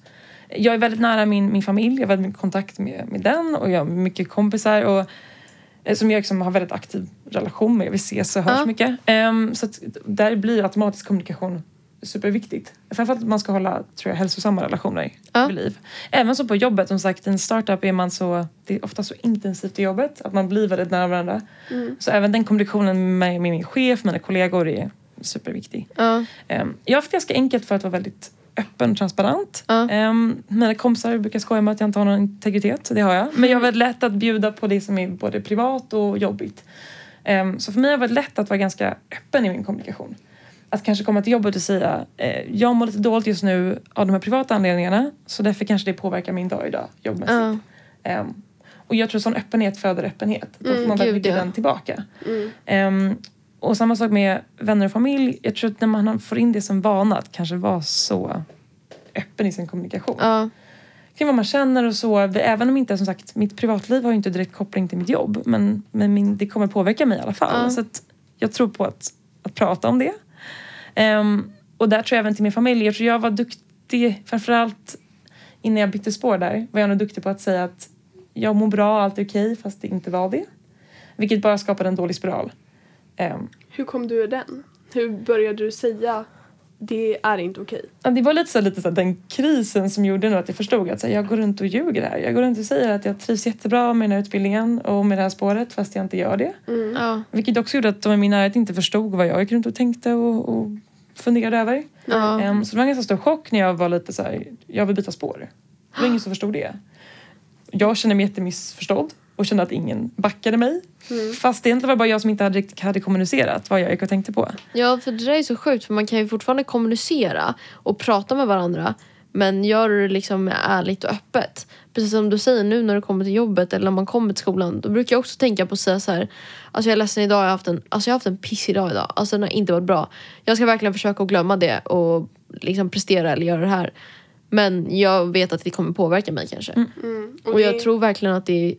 Jag är väldigt nära min, min familj, jag har väldigt mycket kontakt med, med den och jag har mycket kompisar och, eh, som jag liksom har väldigt aktiv relation med. Vi ses och hörs Ja. mycket. Ehm, så att där blir automatisk kommunikation superviktigt. Framförallt att man ska hålla tror jag, hälsosamma relationer Ja. vid liv. Även så på jobbet, som sagt, i en startup är man så, det är ofta så intensivt i jobbet att man blir väldigt nära varandra. Mm. Så även den kommunikationen med, med min chef, mina kollegor är superviktig. ja. Ehm, Jag har haft ganska enkelt för att vara väldigt öppen och transparent. Ja. Ehm, Mina kompisar brukar skoja med att jag inte har någon integritet, det har jag. Men jag har väldigt lätt att bjuda på det som är både privat och jobbigt. Ehm, Så för mig har det varit lätt att vara ganska öppen i min kommunikation. Att kanske komma till jobbet och säga eh, jag mår lite dåligt just nu av de här privata anledningarna så därför kanske det påverkar min dag idag jobbmässigt. Ja. Ehm, Och jag tror sån öppenhet föder öppenhet. Då får Mm, man mycket ja. den tillbaka. Mm. Ehm, och samma sak med vänner och familj. Jag tror att när man får in det som vana att kanske vara så öppen i sin kommunikation. Ja. Kring vad man känner och så. Även om inte, som sagt, mitt privatliv har ju inte direkt koppling till mitt jobb. Men, men min, det kommer påverka mig i alla fall. Ja. Så jag tror på att, att prata om det. Um, och där tror jag även till min familj. Jag tror jag var duktig, framförallt innan jag bytte spår där, var jag nog duktig på att säga att jag mår bra, allt är okej, fast det inte var det. Vilket bara skapade en dålig spiral. Um, Hur kom du ur den? Hur började du säga det är inte okej? Ja, det var lite så, lite så den krisen som gjorde nog att jag förstod att så jag går runt och ljuger här. Jag går runt och säger att jag trivs jättebra med den här utbildningen och med det här spåret fast jag inte gör det. Ja. Vilket också gjorde att de i min närhet inte förstod vad jag gick runt och tänkte och, och funderade över. Ja. Ehm, så det var en ganska stor chock när jag var lite så här, jag vill byta spår. Det var ingen som förstod det. Jag kände mig jättemissförstådd och kände att ingen backade mig. Fast det egentligen var bara jag som inte hade, riktigt hade kommunicerat vad jag gick och tänkte på. Ja, för det där är så sjukt för man kan ju fortfarande kommunicera och prata med varandra men gör det liksom ärligt och öppet. Precis som du säger nu när du kommer till jobbet eller när man kommer till skolan. Då brukar jag också tänka på att säga så här. Alltså jag är ledsen idag, jag har haft en, alltså jag har haft en pissig dag idag. Alltså den har inte varit bra. Jag ska verkligen försöka att glömma det och liksom prestera eller göra det här. Men jag vet att det kommer påverka mig kanske. Mm. Och, det, jag tror verkligen att det är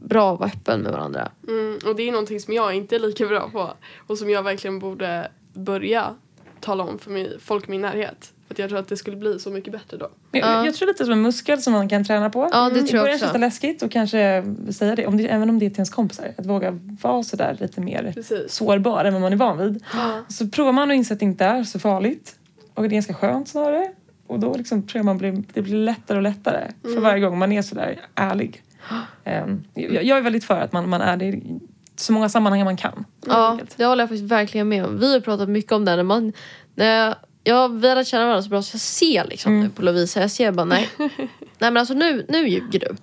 bra att vara öppen med varandra. mm, och det är någonting som jag inte är lika bra på och som jag verkligen borde börja tala om för mig, folk i min närhet. För att jag tror att det skulle bli så mycket bättre då. Jag, jag tror lite som en muskel som man kan träna på. Ja, det I tror jag början också. känns det läskigt och kanske säga det, om det, även om det är till ens kompisar. Att våga vara sådär lite mer Precis. sårbar än vad man är van vid. Ja. Så provar man och inser att det inte är så farligt. Och det är ganska skönt snarare. Och då liksom tror jag man blir, det blir lättare och lättare för varje gång man är sådär ärlig. Ehm, jag, är väldigt för att man, man är det i så många sammanhang man kan. Ja, det håller jag faktiskt verkligen med om. Vi har pratat mycket om det. När man, när jag, ja, vi har lärt känna varandra så bra så jag ser liksom Mm. nu på Lovisa. Jag ser bara nej. [laughs] nej men alltså nu, nu ljuger du.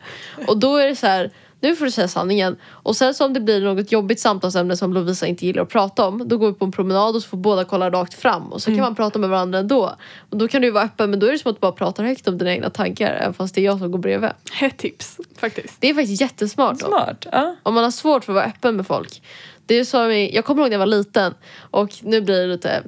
Och då är det så här. Nu får du säga sanningen. Och sen så om det blir något jobbigt samtalsämne som Lovisa inte gillar att prata om. Då går vi på en promenad och så får båda kolla rakt fram. Och så Mm. kan man prata med varandra ändå. Och då kan du vara öppen. Men då är det som att du bara pratar högt om dina egna tankar. Även fast det är jag som går bredvid. Hett tips faktiskt. Det är faktiskt jättesmart. Smart. Ja. Om man har svårt för att vara öppen med folk. Det är med, jag kommer ihåg när jag var liten och nu blir det lite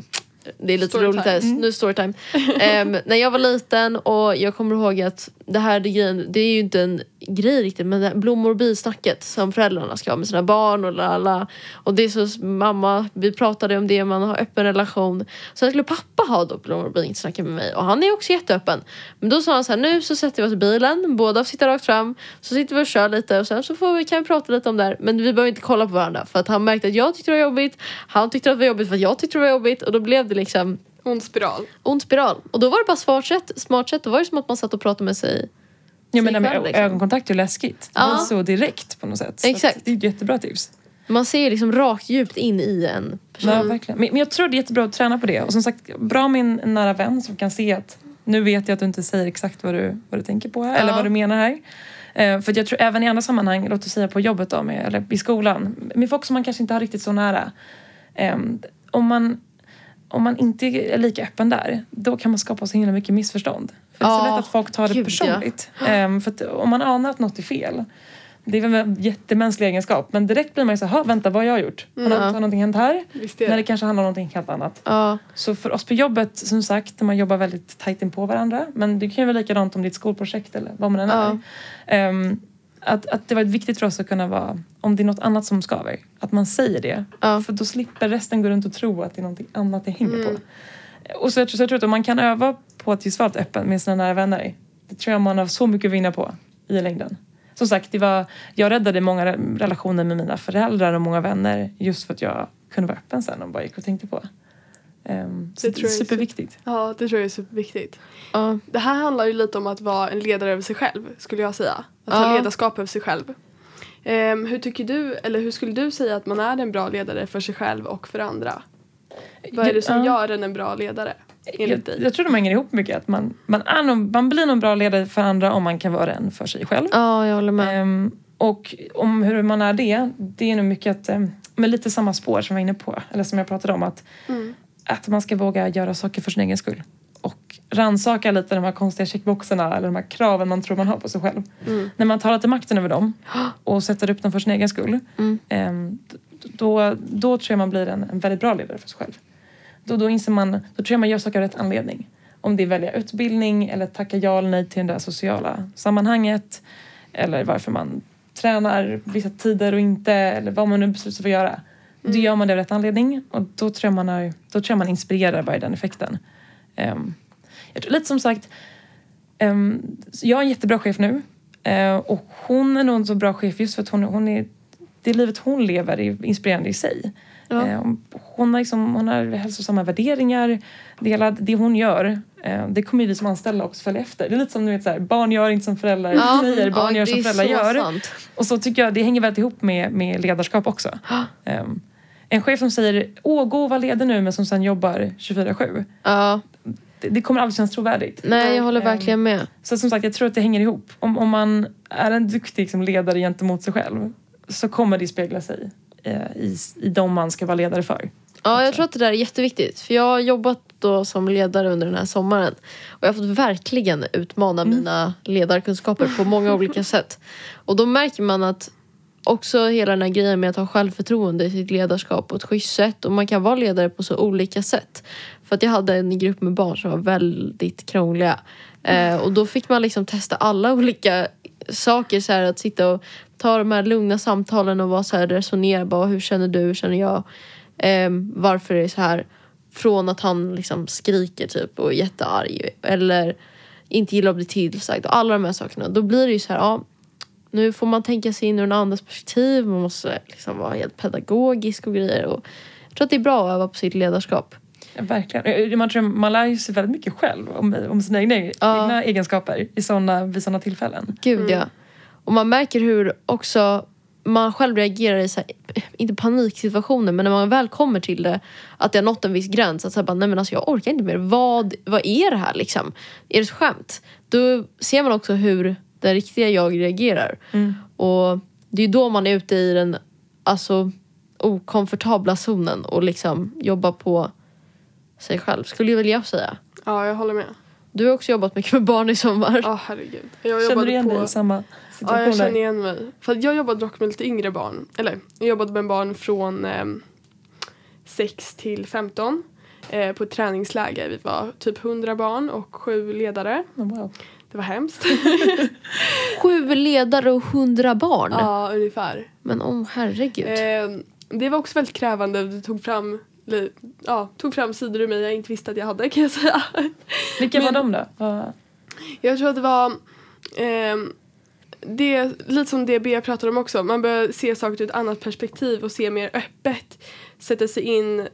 det är lite Storytime. roligt här, nu storytime. Ehm, när jag var liten och jag kommer ihåg att det här det, grejen, det är ju inte en grej riktigt men det blommor och bisnacket som föräldrarna ska ha med sina barn och alla. Och det är så mamma, vi pratade om det, man har öppen relation. Sen skulle pappa ha då blommor och bisnacket med mig och han är också jätteöppen. Men då sa han så här, nu så sätter vi oss i bilen, båda sitter rakt fram, så sitter vi och kör lite och sen så får vi, kan vi prata lite om det här. Men vi behöver inte kolla på varandra för att han märkte att jag tyckte det var jobbigt, han tyckte att det var jobbigt för att jag tyckte det var jobbigt och då blev det liksom Ond spiral. ond spiral. Och då var det bara smart sätt, smart sätt. Då var det som att man satt och pratade med sig. Ja, men det Sig med liksom. ögonkontakt är läskigt. Det Ja. är så direkt på något sätt. Så Exakt. det är ett jättebra tips. Man ser liksom rakt djupt in i en person. Ja, verkligen. Men, men jag tror det är jättebra att träna på det. Och som sagt, bra med en, nära vän som kan se att nu vet jag att du inte säger exakt vad du, vad du tänker på här, eller Ja. vad du menar här. Eh, för jag tror även i andra sammanhang, låt oss säga på jobbet då, med, eller i skolan, med folk som man kanske inte har riktigt så nära. Eh, om, man, om man inte är lika öppen där, då kan man skapa så himla mycket missförstånd. För det är så Ja, lätt att folk tar det gud, ja. personligt. Eh, för att om man anar att något är fel, det är väl en jättemänsklig egenskap, men direkt blir man ju så här, vänta vad har jag gjort? Har, något, har någonting hänt här? Är När det. det kanske handlar om någonting helt annat. Ja, Så för oss på jobbet, som sagt, man jobbar väldigt tajt in på varandra. Men det kan ju vara likadant om ditt skolprojekt eller vad man än är. Ehm, att, att det var viktigt för oss att kunna vara, om det är något annat som skaver, att man säger det. Ja. För då slipper resten gå runt och tro att det är någonting annat det hänger på. Och så, jag så jag tror att om man kan öva på att just vara öppen med sina nära vänner, det tror jag man har så mycket att vinna på i längden. Som sagt, det var, jag räddade många re- relationer med mina föräldrar och många vänner just för att jag kunde vara öppen sen och bara gick och tänkte på. Um, Det tror är jag är superviktigt. Ja, det tror jag är superviktigt. ja. Det här handlar ju lite om att vara en ledare över sig själv, skulle jag säga. Att ha Ja. ledarskap över sig själv. Ehm, hur tycker du, eller hur skulle du säga att man är en bra ledare för sig själv och för andra? Vad är det som Ja. gör en en bra ledare, jag, dig? jag tror de hänger ihop mycket. Att man, man, är nog, man blir nog en bra ledare för andra om man kan vara en för sig själv. ja, jag håller med. Ehm, och om hur man är det, det är nog mycket att, um, med lite samma spår som jag var inne på, eller som jag pratade om, att, Mm. Att man ska våga göra saker för sin egen skull. Och rannsaka lite de här konstiga checkboxarna eller de här kraven man tror man har på sig själv. Mm. När man tar lite makten över dem [gasps] och sätter upp dem för sin egen skull, Mm. ehm, då, då tror jag man blir en, en väldigt bra ledare för sig själv. Då, då inser man, då tror jag man gör saker av rätt anledning. Om det är välja utbildning eller tacka ja eller nej till det där sociala sammanhanget. Eller varför man tränar vissa tider och inte eller vad man nu beslutar sig för att göra. Då gör man det av rätt anledning och då tror jag man, har, då tror man inspirerar bara i den effekten. Ehm, jag tror, lite som sagt, ehm, jag är en jättebra chef nu eh, och hon är nog en så bra chef just för att hon, hon är, det livet hon lever är inspirerande i sig. Ja. Eh, hon, har liksom, hon har hälsosamma värderingar, delad, det hon gör eh, det kommer vi som anställda också följa efter. Det är lite som du vet, så här, barn gör inte som föräldrar Ja, säger, barn ja, gör det som är föräldrar gör. sant. Och så tycker jag det hänger väldigt ihop med, med ledarskap också. Ehm, en chef som säger åh gå och var ledig nu men som sen jobbar 24-7. Ja, Det, det kommer aldrig kännas trovärdigt. nej jag håller Ehm, verkligen med. Så som sagt jag tror att det hänger ihop. Om, om man är en duktig liksom, ledare gentemot sig själv så kommer det spegla sig eh, i, i de man ska vara ledare för. Ja, jag tror att det där är jätteviktigt. För jag har jobbat då som ledare under den här sommaren. Och jag har fått verkligen utmana mina ledarkunskaper på många olika sätt. Och då märker man att också hela den här grejen med att ha självförtroende i sitt ledarskap på ett schysst sätt. Och man kan vara ledare på så olika sätt. För att jag hade en grupp med barn som var väldigt krångliga. Eh, och då fick man liksom testa alla [laughs] olika saker. Så här, att sitta och ta de här lugna samtalen och vara så här, resonera. Hur känner du? Hur känner jag? Eh, varför är det så här? Från att han liksom skriker typ och är jättearg. Eller inte gillar att bli tillsagd. Och alla de här sakerna. Då blir det ju så här, ja. Nu får man tänka sig in ur en andras perspektiv. Man måste liksom vara helt pedagogisk och grejer. Och jag tror att det är bra att öva på sitt ledarskap. Ja, verkligen. Man, tror, man lär sig väldigt mycket själv om, om sina egna, Ja. egna egenskaper i såna, vid sådana tillfällen. Gud ja. Och man märker hur också man själv reagerar i så här, inte paniksituationer men när man väl kommer till det att det har nått en viss gräns att säga bara, nej men alltså jag orkar inte mer. Vad, vad är det här liksom? Är det ett skämt? Då ser man också hur det riktiga jag reagerar. Och det är då man är ute i den alltså okomfortabla zonen och liksom jobbar på sig själv skulle jag vilja säga. Ja, jag håller med. Du har också jobbat mycket med barn i sommar. Ja, herregud. Jag Känner jobbade du igen på... dig i samma Ja, situationer? jag känner igen mig. För jag jobbade dock med lite yngre barn. Eller, jag jobbade med barn från eh, 6 till 15 eh, på ett träningsläger. Vi var typ 100 barn och sju ledare. Oh, wow. Det var hemskt. [laughs] Sju ledare och hundra barn. ja, ungefär. Men om herregud. Eh, det var också väldigt krävande. Det tog fram, li- ja, tog fram sidor ur mig jag inte visste att jag hade kan jag säga. Vilka var Men- de då? Jag tror att det var ehm, det, lite som det Bea pratade om också. Man bör se saker ur ett annat perspektiv och se mer öppet. Sätta sig in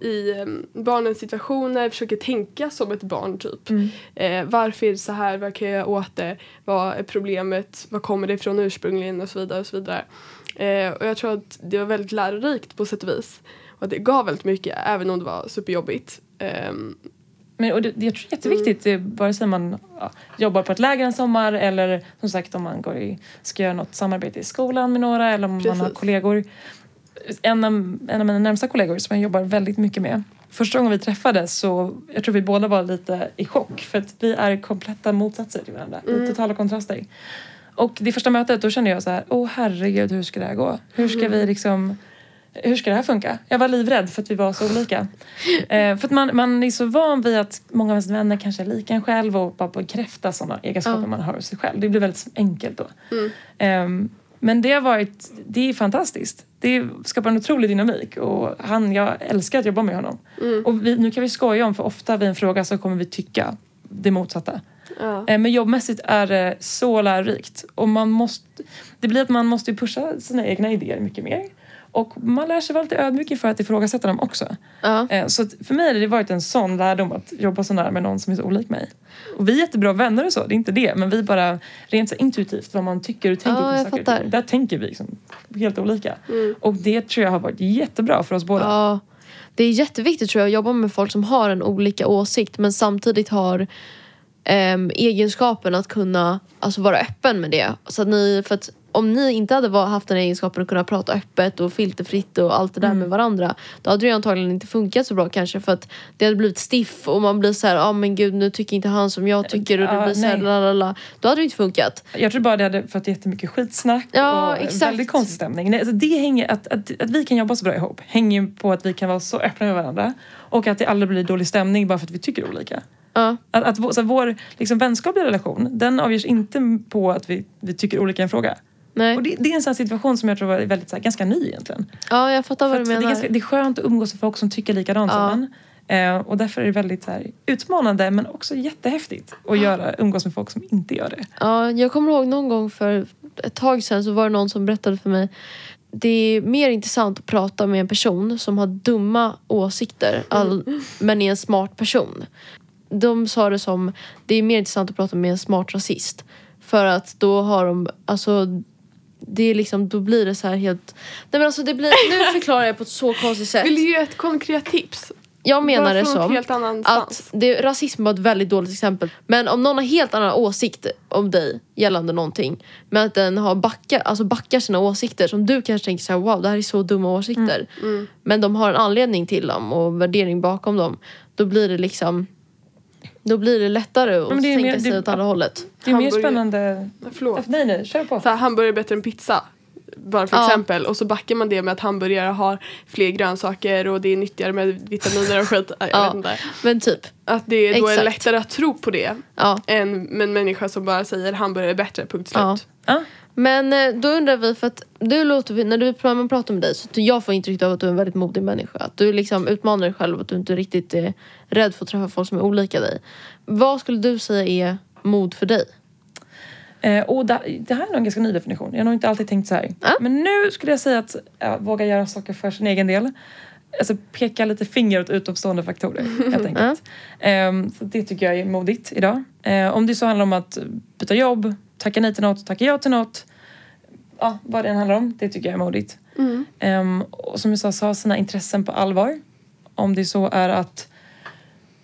i ehm, barnens situationer, försöka tänka som ett barn typ. Eh, varför är det så här? Vad kan jag göra åt det? Vad är problemet? Var kommer det ifrån ursprungligen? Och så vidare. Och så vidare. Eh, och jag tror att det var väldigt lärorikt på sätt och vis. Och att det gav väldigt mycket även om det var superjobbigt. Ehm, Men, och det, jag tror det är jätteviktigt, mm. vare sig man ja, jobbar på ett läger en sommar eller som sagt om man går i, ska göra något samarbete i skolan med några eller om man har Precis. kollegor. En av, en av mina närmsta kollegor som jag jobbar väldigt mycket med. Första gången vi träffades så jag tror vi båda var lite i chock för att vi är kompletta motsatser till varandra. Mm. Totala kontraster. Och det första mötet då kände jag så här, åh herregud hur ska det här gå? Hur ska vi liksom hur ska det här funka? Jag var livrädd för att vi var så olika. [laughs] Eh, för att man, man är så van vid att många av ens vänner kanske är lika en själv och bara bekräfta sådana egenskaper Ja. man har hos sig själv. Det blir väldigt enkelt då. Ehm, men det har varit, det är fantastiskt. Det skapar en otrolig dynamik och han, jag älskar att jobba med honom. Och vi, nu kan vi skoja om, för ofta vid en fråga så kommer vi tycka det motsatta. ja. Eh, Men jobbmässigt är det så lärorikt. Och man måste, det blir att man måste pusha sina egna idéer mycket mer. Och man lär sig vara lite ödmjuk inför att ifrågasätta dem också. Ja. Eh, Så för mig har det varit en sån lärdom att jobba så nära med någon som är så olik mig. Och vi är jättebra vänner och så, det är inte det. Men vi bara rent så intuitivt vad man tycker och tänker Ja, på jag saker. fattar. Där tänker vi liksom helt olika. Och det tror jag har varit jättebra för oss båda. Ja, det är jätteviktigt tror jag att jobba med folk som har en olika åsikt men samtidigt har ehm, egenskapen att kunna alltså, vara öppen med det. Så att ni, för att om ni inte hade haft den egenskapen att kunna prata öppet och filterfritt och allt det där med varandra då hade det antagligen inte funkat så bra kanske för att det hade blivit stiff och man blir så här, ja ah, men gud nu tycker inte han som jag tycker och det Ja, blir så här, nej. la, la, la. Då hade det inte funkat. Jag tror bara det hade fått jättemycket skitsnack Ja, och exakt. väldigt konstig stämning. Nej, alltså det hänger, att, att, att vi kan jobba så bra ihop hänger på att vi kan vara så öppna med varandra och att det aldrig blir dålig stämning bara för att vi tycker olika. Ja. Att, att vår, så vår liksom, vänskapliga relation, den avgörs inte på att vi, vi tycker olika i en fråga. Nej. Och det, det är en sån situation som jag tror är väldigt, så här, ganska ny egentligen. ja, jag fattar För vad du det, är menar. ganska, det är skönt att umgås med folk som tycker likadant Ja. som en. Eh, och därför är det väldigt så här, utmanande men också jättehäftigt att göra, umgås med folk som inte gör det. Ja, jag kommer ihåg någon gång för ett tag sedan så var det någon som berättade för mig det är mer intressant att prata med en person som har dumma åsikter all, men är en smart person. De sa det som det är mer intressant att prata med en smart rasist. För att då har de, alltså det är liksom, då blir det så här helt... Nej men alltså det blir, nu [laughs] förklarar jag på ett så konstigt sätt. Vill du ge ett konkret tips? Jag menar det som helt att det, rasism var ett väldigt dåligt exempel. Men om någon har helt annan åsikt om dig gällande någonting men att den har backa, alltså backar sina åsikter som du kanske tänker så här, wow det här är så dumma åsikter. Mm. Men de har en anledning till dem och värdering bakom dem. Då blir det liksom då blir det lättare att men det är tänka mer- sig det- åt andra hållet. Det är mer spännande... Förlåt. Nej, nej, kör på. Så här, hamburgare är bättre än pizza. Bara för Ja. exempel. Och så backar man det med att hamburgare har fler grönsaker och det är nyttigare med vitaminer och skit. Jag Ja. vet inte. Men typ, Att det då är lättare att tro på det ja. än med en människa som bara säger hamburgare är bättre, punkt slut. Ja. Men eh, då undrar vi, för att du låter, när du man pratar med dig så jag får intrycket av att du är en väldigt modig människa. Att du liksom utmanar dig själv och att du inte riktigt är rädd för att träffa folk som är olika dig. Vad skulle du säga är mod för dig? Eh, och det, det här är nog en ganska ny definition. Jag har nog inte alltid tänkt så här. Ja. Men nu skulle jag säga att ja, våga göra saker för sin egen del. Alltså peka lite finger åt utomstående faktorer [laughs] helt enkelt. Ehm, så det tycker jag är modigt idag. Eh, om det så handlar om att byta jobb, tacka nej till något, tacka ja till något. Ja, vad det än handlar om, det tycker jag är modigt. Mm. Ehm, och som jag sa, ha sina intressen på allvar. Om det så är att,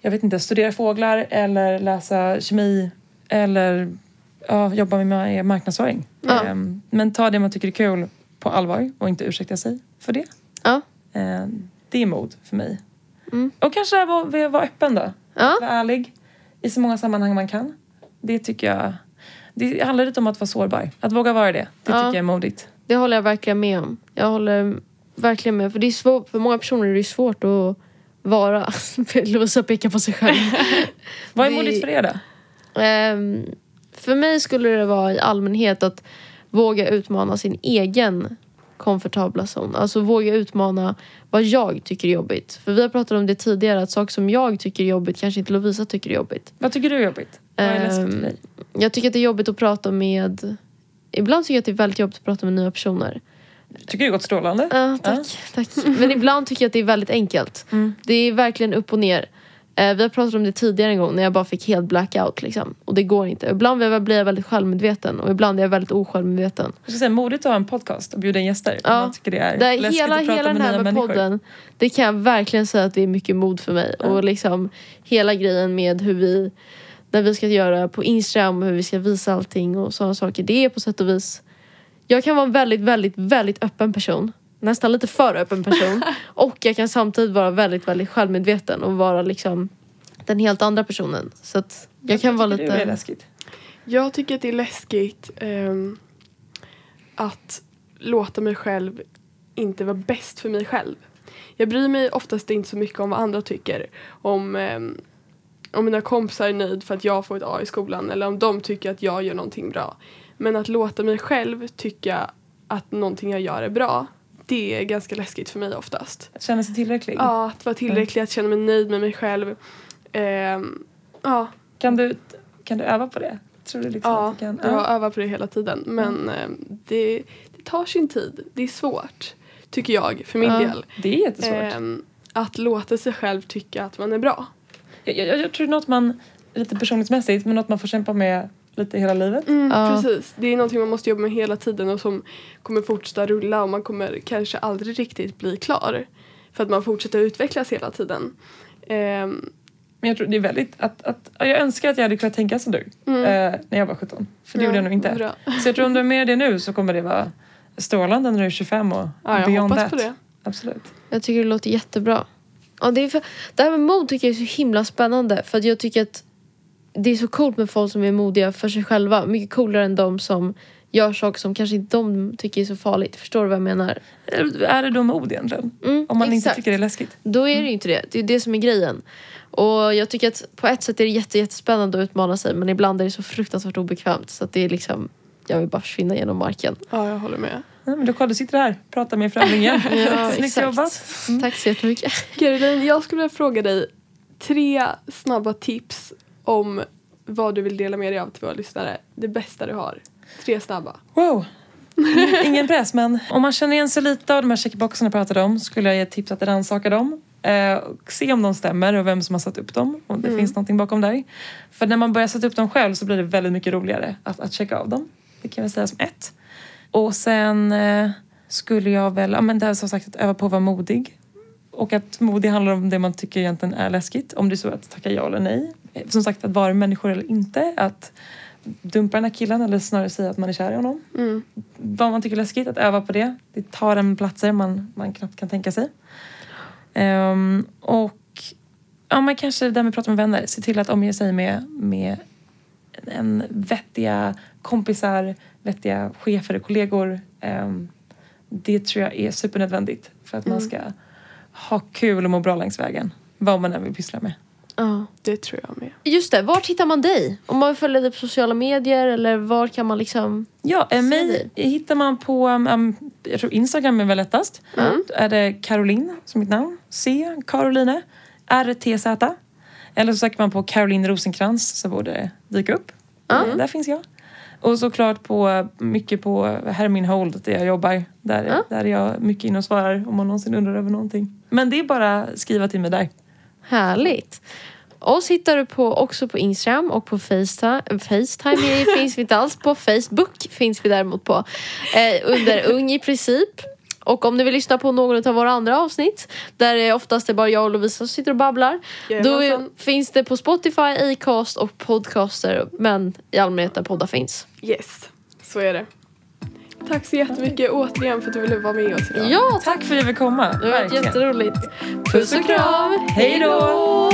jag vet inte, studera fåglar eller läsa kemi eller ja, jobba med marknadsföring. Ja. Ehm, men ta det man tycker är kul på allvar och inte ursäkta sig för det. Ja. Ehm, det är mod för mig. Mm. Och kanske här var, vara öppen då. Vara ärlig i så många sammanhang man kan. Det tycker jag, det handlar lite om att vara sårbar. Att våga vara det, det Ja. tycker jag är modigt. Det håller jag verkligen med om. Jag håller verkligen med. För det är svårt, för många personer är det svårt att vara. [laughs] Lovisa pekar på sig själv. [laughs] Vad är modigt för er då? Ehm, för mig skulle det vara i allmänhet att våga utmana sin egen komfortabla zon. Alltså våga utmana vad jag tycker är jobbigt. För vi har pratat om det tidigare att saker som jag tycker är jobbigt kanske inte Lovisa tycker är jobbigt. Vad tycker du är jobbigt? Vad är läskigt för Ehm, dig? Jag tycker att det är jobbigt att prata med Ibland tycker jag att det är väldigt jobbigt att prata med nya personer. Tycker det gått strålande? Ja, tack, tack. Men ibland tycker jag att det är väldigt enkelt. Mm. Det är verkligen upp och ner. Eh, vi har pratat om det tidigare en gång när jag bara fick helt blackout. Liksom. Och det går inte. Ibland blir jag väldigt självmedveten och ibland är jag väldigt osjälvmedveten. Jag ska säga modigt att ha en podcast och bjuda in gäster. Ja. Man tycker det är Det läskigt hela, att prata hela den med här nya med människor. podden, det kan jag verkligen säga att det är mycket mod för mig. Och liksom hela grejen med hur vi, när vi ska göra på Instagram, hur vi ska visa allting och sådana saker. Det är på sätt och vis, jag kan vara en väldigt, väldigt, väldigt öppen person. Nästan lite för öppen person. [laughs] och jag kan samtidigt vara väldigt, väldigt självmedveten och vara liksom den helt andra personen. Så att jag kan vara Tycker du det är lite... läskigt? Jag tycker att det är läskigt ehm, att låta mig själv inte vara bäst för mig själv. Jag bryr mig oftast inte så mycket om vad andra tycker. Om, ehm, om mina kompisar är nöjd för att jag får ett A i skolan eller om de tycker att jag gör någonting bra. Men att låta mig själv tycka att någonting jag gör är bra, det är ganska läskigt för mig oftast. Att känna sig tillräcklig? Ja, att vara tillräcklig, att känna mig nöjd med mig själv. Ehm, ja, Kan, du, kan du öva på det? Tror du liksom Ja, att du kan? jag övar på det hela tiden. Men eh, det, det tar sin tid. Det är svårt, tycker jag, för min Ja. del. Det är jättesvårt. Ehm, att låta sig själv tycka att man är bra. Jag, jag, jag tror något man, lite personlighetsmässigt, men något man får kämpa med lite hela livet. Ja. Precis. Det är någonting man måste jobba med hela tiden och som kommer fortsätta rulla och man kommer kanske aldrig riktigt bli klar. För att man fortsätter utvecklas hela tiden. Ehm, Men jag tror det är väldigt, att, att, ja, jag önskar att jag hade kunnat tänka som du Mm. eh, när jag var 17. För det gjorde jag nog inte. Bra. Så jag tror om du är med i det nu så kommer det vara strålande när du är 25 och Ja, jag beyond hoppas that. på det. Absolut. Jag tycker det låter jättebra. Ja, det, är för, det här med mod tycker jag är så himla spännande. För att jag tycker att det är så coolt med folk som är modiga för sig själva. Mycket coolare än de som gör saker som kanske inte de tycker är så farligt. Förstår du vad jag menar? Är det då mod egentligen? Mm, Om man inte exakt. tycker det är läskigt. Då är det ju inte det. Det är det som är grejen. Och jag tycker att på ett sätt är det jätte, jättespännande att utmana sig men ibland är det så fruktansvärt obekvämt så att det är liksom jag vill bara försvinna genom marken. Ja, jag håller med. Ja, men då kolla, du sitter här pratar med främlingen. [laughs] Ja, [laughs] Snyggt exakt. jobbat. Tack så jättemycket. Caroline, jag skulle vilja fråga dig tre snabba tips om vad du vill dela med dig av till våra lyssnare. Det bästa du har. Tre snabba. Wow. Mm, Ingen press, men om man känner igen sig lite av de här checkboxarna jag pratade om skulle jag ge tips att rannsaka dem. Eh, se om de stämmer och vem som har satt upp dem. Om det finns någonting bakom där. För när man börjar sätta upp dem själv så blir det väldigt mycket roligare att, att checka av dem. Det kan jag säga som ett. Och sen eh, skulle jag väl, ja men det är som sagt att öva på att vara modig. Och att modig handlar om det man tycker egentligen är läskigt. Om det är så att tacka ja eller nej. Eh, Som sagt att vara människor eller inte. Att dumpa den här killen eller snarare säga att man är kär i honom Mm. vad man tycker är läskigt, att öva på det. Det tar en platser man, man knappt kan tänka sig. Ehm, och ja, men kanske det där med att prata med vänner. Se till att omge sig med, med en vettiga kompisar, vettiga chefer och kollegor. Ehm, det tror jag är supernödvändigt för att man ska ha kul och må bra längs vägen. Vad man än vill pyssla med. Ja. Det tror jag med. Just det, vart hittar man dig? Om man följa dig på sociala medier eller var kan man liksom... Ja, eh, Se mig hittar man på um, jag tror Instagram är väl lättast. Mm. Då är det Caroline som mitt namn. C, Caroline, R-T-Z. Eller så söker man på Caroline Rosenkrantz så borde det dyka upp. Där finns jag. Och såklart på, mycket på Hermin Hold där jag jobbar. Där, Ja. där är jag mycket inne och svarar om man någonsin undrar över någonting. Men det är bara att skriva till mig där. Härligt. Oss hittar du på, också på Instagram och på Facetime. Facetime [laughs] finns vi inte alls på. Facebook finns vi däremot på. Eh, under [laughs] Ung i princip. Och om ni vill lyssna på någon av våra andra avsnitt där det oftast är bara jag och Lovisa som sitter och babblar. Då finns det på Spotify, Acast och Podcaster. Men i allmänhet där poddar finns. Yes, så är det. Tack så jättemycket återigen för att du ville vara med oss idag. Ja, Tack för att jag fick komma. det var jätteroligt. Puss och kram! Hej då!